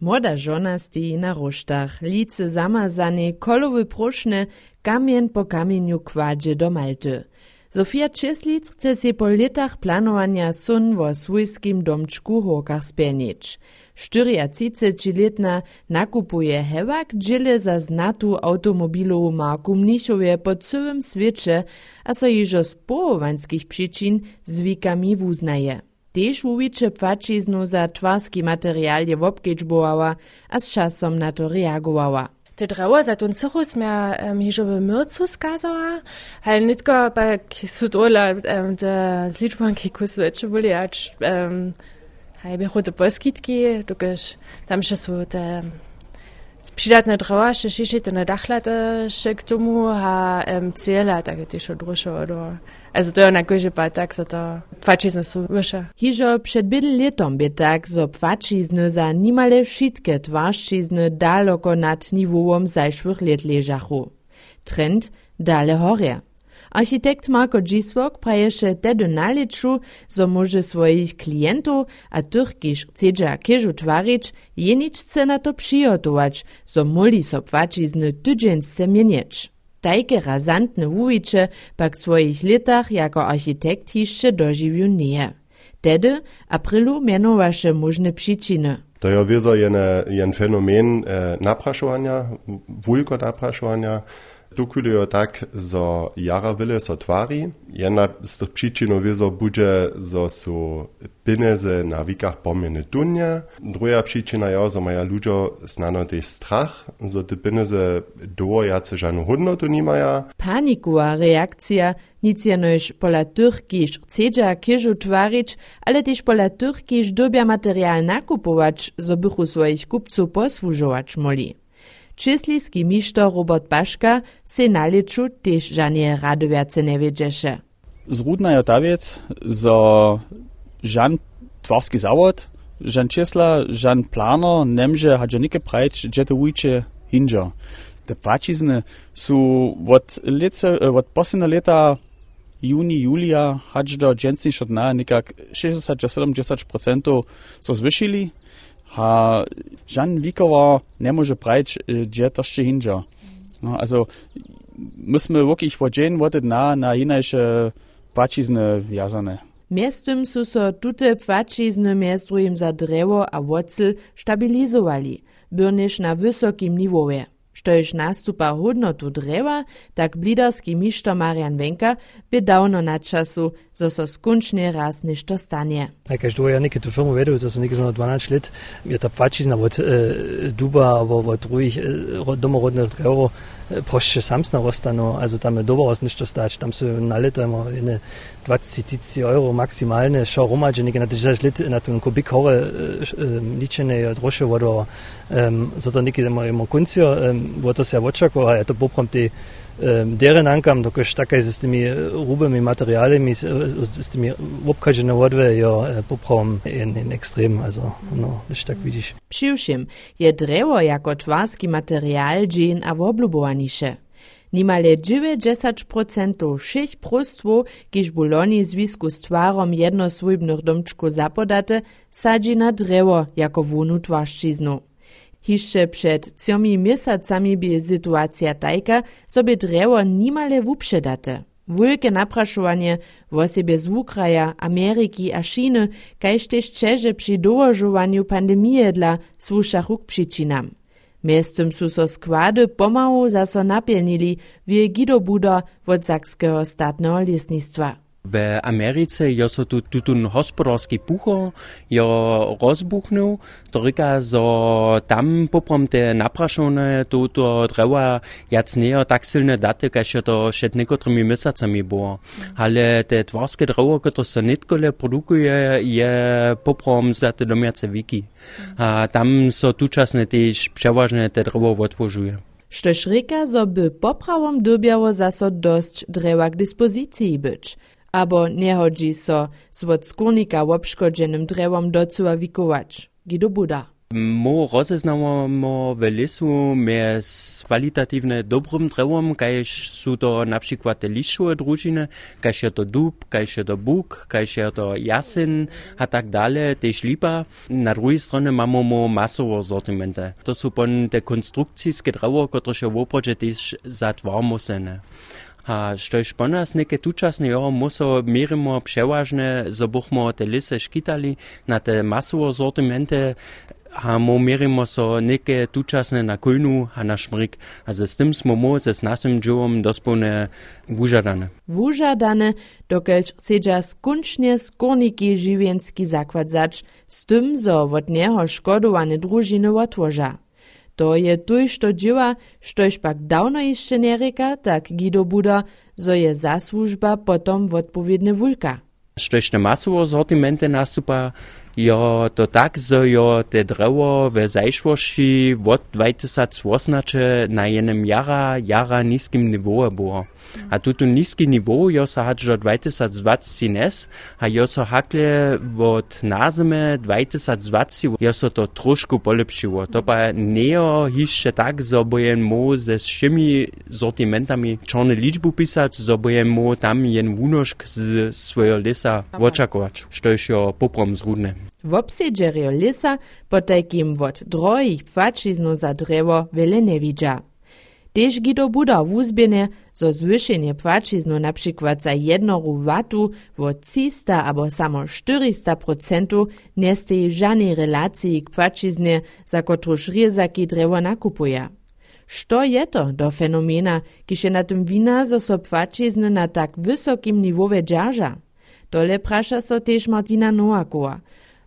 Młoda żona stoi na rosztach, lice zamazane, kolowy proszne, kamien po kamieniu kładzie do Malty. Sofia Czeslic chce się po latach planowania sun wo swójskim domczku Horkach spełnić. 34-letna nakupuje hewak dziele za znatu automobilową marku Mnichowie po całym świecie, a so jižo z połowańskich przyczyn zwikami wuznaje. Tež Dešuviče pfačiznu za tvarski material je wobgečboava, a s časom na to reagovala. Te draua za tun cirrus mehr ähm, hier schon mürzu skazała, ale nie tylko pak sudola ähm, de z liczbą kikus wecze boli acz ähm, haj bi hote polskitki, tukaż tam się su te Spilat na drawache chichit na dachlate chek tomu ha em Zielat aget icho drusche oder. Also dé a goje bei Taxter Fatschisne so Ursche. Hijob chet bidel Litom betag so Fatschisne sa nimale schiitket warschisne daloko nat nivoom sei schwch leet lejacho. Trend dale horre. Architekt Marko Giswok praješe tedy naliczu, zo może swoich klientów, a chcedza kieżu twarić, jenić chce na to przygotować, zo moli so płačizny tydzień se mienieć. Tajke razantne wujiče pak swoich letach jako architekt hišće dožiwił nie. Tedy aprilu mianowaše możne przyczyny. To je wiezo jen fenomen e, napraszowania, wulko napraszowania, Dokulijo tak, zo jara wyle so twari. Jedna z tych przyczyn wiezo bude, zo su pieniądze na wikach pomieny dunia. Druga przyczyna je, zo maja ludzie znano też strach, zo te pieniądze do jace żadną hodnotu nie maja. Panikowa reakcja nic jenoś pola tych, kiż chcedza kieżu twarić, ale też pola kiż dobia materiał nakupować, zo bychu swoich kupców posłużować moli. Česlijski mištor Robert Baška se naliču tež žanje radoviace ne vedžeše. Zrudna je otaviec za žan tvarski zavod, žan Česla, žan Plano, nemže hađanike prajč, džete ujče hinđo. Te pačizne su od, lece, od poslednja leta juni, julija hađ do džencniš od na nekak 60-70% so zvišili. A Jan Wikowa nie może brać, gdzie to jeszcze hinja. No, also musimy wirklich podzień wody na, na inajsze płacizny wjazane. Miestem su so tute płacizny miast drugim za drewo a wocel stabilizowali, byrnisz na wysokim niwowie. Štož nastupa hodnotu dreva, tak blidarski mišto Marjan Venka bi davno na času, zo so skončni raz ništo stanje. Ja, kaj što ja nekaj to firmo vedel, to sem nekaj za 12 let, je ta pačizna od eh, duba, od drugih eh, domorodnih drevov, prošče sam narostano, also tam je dobro osništo stač, tam so na leto imamo 20-30 evrov maksimalne, šao romađe, nekaj na 30 let na tom kubik hore ničene droše vodo, um, zato nekaj imamo kuncijo, um, voto se je očakalo, a je to poprom te deren ankam, dok je tako z temi rubami, materialami, z temi obkažene vodve, jo poprom in, in ekstrem, also, no, da tak vidiš. Přiwšim je drewo jako material a woblubowaniše. Nimale 90% všech prostwów, kiż buloni zwisku z twarom jednosłybnych domczków zapodate, sadzi na drewo jako wunu twarszczyznu. Hišće před ciomi měsacami by sytuacja tajka, sobie drewo nimale wupředate. Wulke napraszowanie w osobie z Ukraja, Ameryki a Chiny, kajż też Čeže przy dołożowaniu pandemii dla słuszach k przyczynam. Miestem su so składy pomału zaso napielnili, wie Guido Buda od Sakskiego statnego lesnictwa. V Americe jo so tu, tu, tu hospodářský pucho jo rozbuchnul, to říká, že tam poprom te naprašené tuto dreva jac nejo tak silné daty, kaž to před některými měsícemi bylo. Ale te tvarské drevo, které se nitkole produkuje, je poprom za ty domácí víky. A tam se tučasně tyž převážně te drevo odtvořuje. Štož říká, že by poprawom dobiało zaso dość drewa k dyspozycji być. Abo nehodzi so z od skórnika obszkodženym drewom docuwa wikować. Gido Buda. Mo rozeznawamo w lesu mez kwalitatywne dobrym drewom, kajż są to na przykład liszczue drużyny, kajż to dub, kajż to buk, kajż to jasyn, a tak dalej, też lipa. Na drugiej stronie mamy mo masowo sortimente. To są pon te konstrukcijskie drewo, które się w oprodzie też zatwarmo A štož po nas neke tučasne jo muso merimo przeważne, zo buchmo te lisy škitali na te masovo sortimente, a mo merimo so neke tučasne na kujnu a na šmrik. A ze s tym smo mo ze s našim džovom dospone vužadane. Wużadane, dokelž chcedža skunčne skórniki žiwienski zakład zač, z tym, zo od neho škodowane družiny otwoża. To je tuj, što dzieła, štož pak dawno jeszcze nie reka, tak Guido Buda, zo je zasłużba potom odpowiedny wulka. Štož te masovo sortimente nastupa, jo to tak, zo jo te drewo w zajszłości od 2018 na jenem jara, jara niskim nivoe było. A tuto niski niveau jo sa hadžo 2020 nes, a jo so hakle od nazime 2020 jo so to trošku polepšiło. To pa neo hišće tak, zo bojen mo ze všemi sortimentami čorne ličbu pisać, zo bojen mo tam jen vunošk z svojho lesa očakovač, što je jo poprom zrudne. W obsedžerjo lisa potajkim od drojich płačiznu za drewo wiele nie widza. Tež Guido Buda wuzběne, zo zwyšenje płačiznu na przykład za jednoru watu wo 300 abo samo 400 procentu nie steji żadnej relacji k płačiznie, za kotruż riezaki drewo nakupuje. Što je to do fenomena, je na tym wina, zo so płačizny na tak wysokim niwowe dzierża? Tole prasza so tež Martina Noakowa.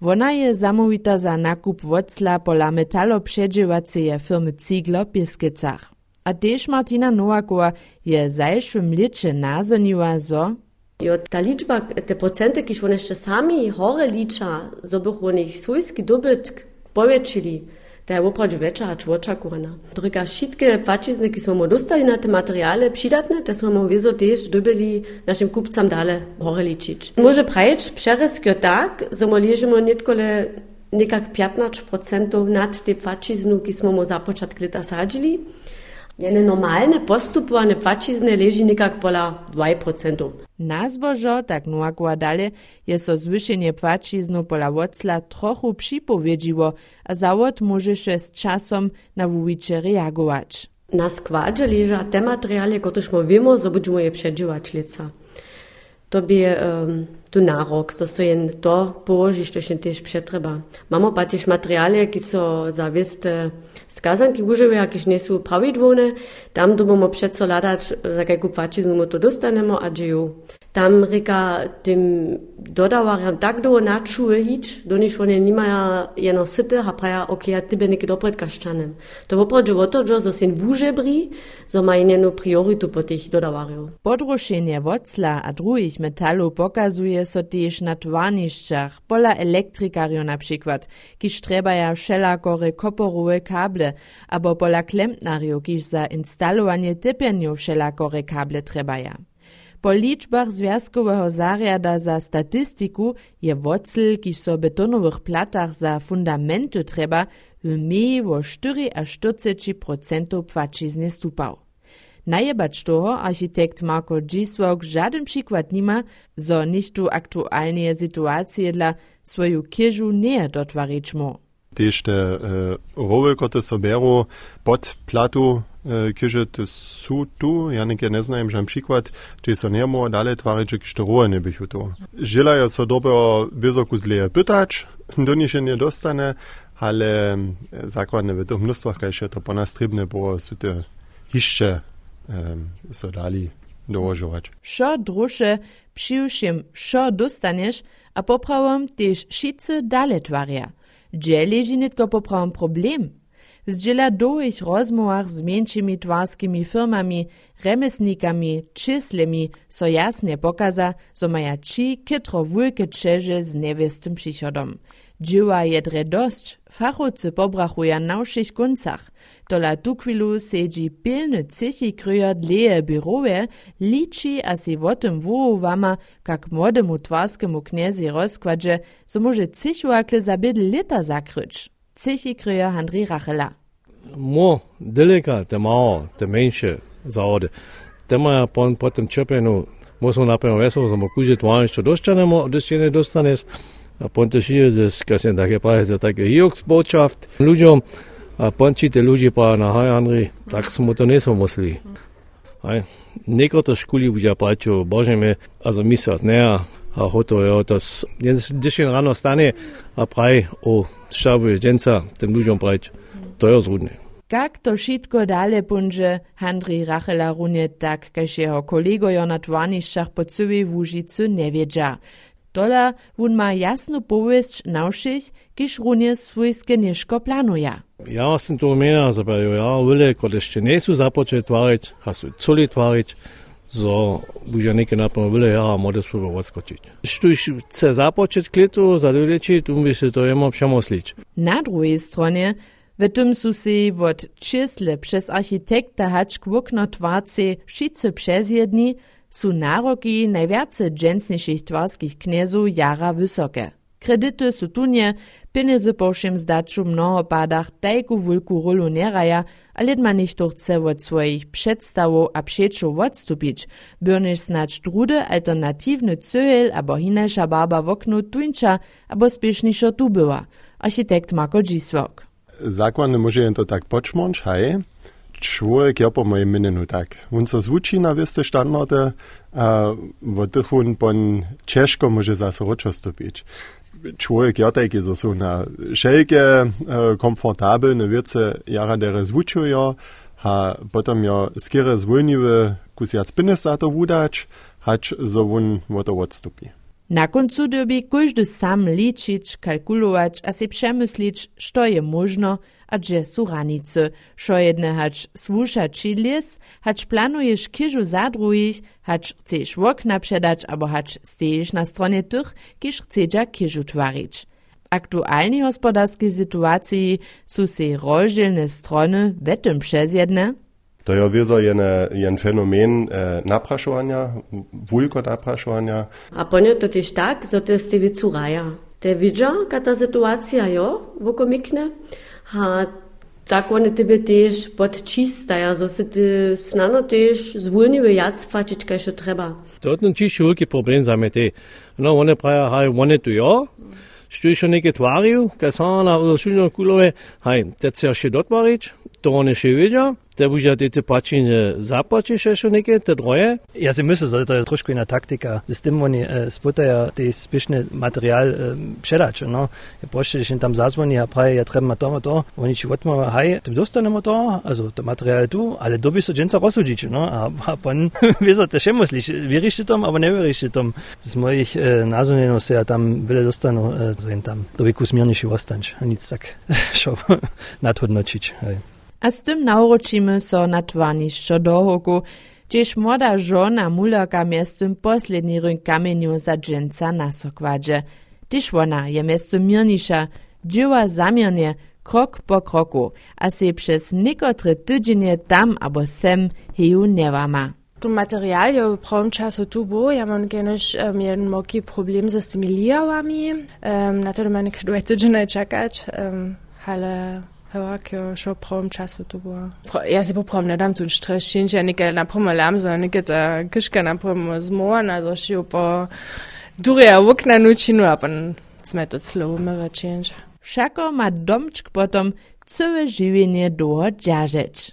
Wona je zamówita za nakup wocla pola metalopředživaceje firmy Ziegler w. A tež Martina Noakova je zajšvym liče nazoniła, zo Jo, ta liczba, te procenty, kiż one jeszcze sami hore licza, zo bych oni swójski dobytk powiększyli, to je opradzie większa a oczekujena. Druga, wszystkie płacizny, ki smo mu dostali na te materiale przydatne, te smo mu wieso też dobili naszym kupcom dale hore liczyć. Może prajeć przeryskio tak, zo mo leżymy nietkole nekak 15% nad te płaciznu, ki smo mu za początek leta sadzili, Jene normalne postupowane płacizny leży nekak pola 2%. Na zbożo, tak Noakova dalje, je so zwyšenje płaciznu pola wocla trochu připowiedziło, a zawod może się z czasem na wuwicze reagować. Na składzie leża te materialy, które my wiemy, że będziemy je przedziwać lica. To by um, tu nárok, so so jen to położyć, to się też przetreba. Mamy pa też materialy, które są za wiste skazanki używają, jakieś nie są prawidłowne, tam to będziemy przeco ladać, za jaką płaciznu to dostanemy, a dzieją. Tam reka tym dodawariam tak do načuje hič, do niż one nimaja jeno syty, a praja, ok, ja tybie niekie dopredka szczanem. To w oprodzie o to, że sin wużebri, zo ma jeno prioritu po tych dodawariu. Podrušenje wocla a drugich metalów pokazuje so też na twarniszczach, pola elektrikarjo na przykład, kiż trebaja wszelakore koporowe kable, abo pola klempnarjo, kiż za instalowanie typienju wszelakore kable trebaja. Po liczbach Związkowego Zariada za Statistiku je wocel, kiž so betonowych platach za fundamenty treba, w mniej o 4 a 40% płacizny stupał. Najebać toho architekt Marko Dzisłok żaden przykład nima, zo niż tu aktualnie sytuacje dla swoją kieżu nie dotwarić mu. Tež te uh, rowy, które soberu pod platu Eh, kiedy su tu, ja nigdy nie znam, że przykład, czy są niemu dalej twarzy kierowe nie bych to. Żelają so dobro wysoku zleje pytać, do nich nie dostanie, ale eh, zakładne w tych mnóstwach, kiedy to po nas trybne było, są te hiszcze, so dali dołożywać. Szo drusze, przyjuszym, szo dostaniesz, a poprawom też szice dalej twaria. Gdzie leży nitko poprawom problem? Zdziela ich rozmowach z mniejszymi twarskimi firmami, remesnikami, czyslemi, so jasnie pokaza, so maja ci kytro wulke czerze z niewiestym przychodom. Dzieła jedre dość, fachowcy pobrachuja na všich koncach. Tola tukwilu sedzi pilny cychi kryjo dleje birowe, liczy a si o tym wama, kak młodemu twarskiemu kniezi rozkładzie, so może cychuakle za bydl lita zakryć. Цехи Крија Хандри Рахела. Мо, делека, тема, те менше, заоде. Тема пон потем чепену, мо сум напремо весело, само кује тоа што достанемо, достане достанес, а пон тоа шије зес касен да ќе пае за така јокс бочафт. Луѓом, а пон пончите луѓе па на хај Анри, так смо то не смо мисли. Ај, некото шкули буѓа паќо, боже ме, а за мислат неа, ne, a hoto je to, jen ráno stane a praj o šabu dženca, tym ludziom prajč, to je zrudne. Jak to wszystko dalej punże, Handri Rachela runie tak, kaž jeho kolegojo na dwanišćach po całej Łužicu nie wiedzia. Tola wun ma jasno powieść naušich, kiż runie swojskie nieszko planuje. Ja sam to omenil, da ja vele, ko še niso započeli tvariť, a so celi tvariť, za buďa neke napomovili, ja mora služba odskočit. Štuš se započet klitu, zadovoljčit, um bi se to jemo všemo slič. Na druhé straně v tem su si od čisle přes arhitekta hač kvokno tvarce šice přes jedni, su naroki najviace džencnejších tvarských knezů jara vysoké. Kredyty su tunie, pieniądze po všem zdaču mnoho padach tajku wulku rolu neraja, ale ma nicht doch chce od swoich przedstawów a przeczów odstupić, byrnisz snacz drude alternatywny cöhel abo hinajsza barba w oknu tuńcza, abo spieszniszo tu była. Architekt Marko Dziswok. Zakładny może to tak poczmąć, hej, człowiek ja po tak. On co na wieste standardy, a w tych on pon ciężko może zase ročostupić Čuje Gertek ist so eine Schelke, äh, komfortabel, eine Wirze, jara der Zvuču ja, ha potem ja skire zvojnive, kus jac pines sa to vudač, hač so wun voto odstupi. Na końcu dobi każdy sam liczyć, kalkulować, a si przemyslić, co je możno, a gdzie są ranice. Co jedne hać słuchać les, hać planujesz kiżu za drugich, hać chcesz okna przedać, albo hać stejesz na stronie tych, kiż chcedza kiżu twarić. Aktualnej gospodarskiej sytuacji są se rozdzielne strony w tym przez jedne, To ja, je ovezo je, äh, ne, je en fenomen eh, äh, naprašovanja, vulko naprašovanja. A ponjo to tiš tak, so te ste vi curaja. Te vidža, kaj ta situacija jo, vokomikne, ha tako oni tebe tež podčistaja, so se ti snano tež zvulnijo jac fačič, kaj še treba. To je čisto veliki problem za me te. No, one pravijo, haj, one tu jo. Što je še nekaj tvaril, kaj so na šunjo kulove, haj, te se še dotvarič, to one še vidja, te buďa te pačine zaplačiš ešte neke, te droje? Ja si myslím, že to je trošku iná taktika. S tým oni e, sputajú ty spiešný materiál e, předač. No. Je proste, že tam zazvoní a praje, ja treba to to. Oni ti odmáva, hej, ty dostaneme to, also to materiál tu, ale doby sa dženca rozsúdiť. No. A, a pon, to še myslíš, vieríš tom, alebo neveríš tom. Z mojich e, názorov sa ja tam veľa dostanú, e, tam doby kus miernejší ostanč. Nic tak šo nadhodnočiť. Hej. A z tym nauročimy so na twanišćo dohoku, gdzież młoda żona mulaka miestem posledni rynk kamieniu za dżęca na sokładzie. Tyż ona je miestem mirnisza, dzieła zamiernie, krok po kroku, a se przez niekotre tydzienie tam abo sem heju newama. Tu materiál je v pravem času tu bo, ja mam kiedyś um, jeden problem ze tymi lijałami, um, na to ma nekaj dve tydzienie čakać, um, ale Hawak cho prom času to bo. Ja se poprom ne dam tun strešin, že nekaj na promo e lamzo, nekaj ta kiška na promo e zmorna, to šijo po durja e vokna nučinu, a pa sme to celo umeračenč. Všako ima domčk potom celo življenje doho džažeč.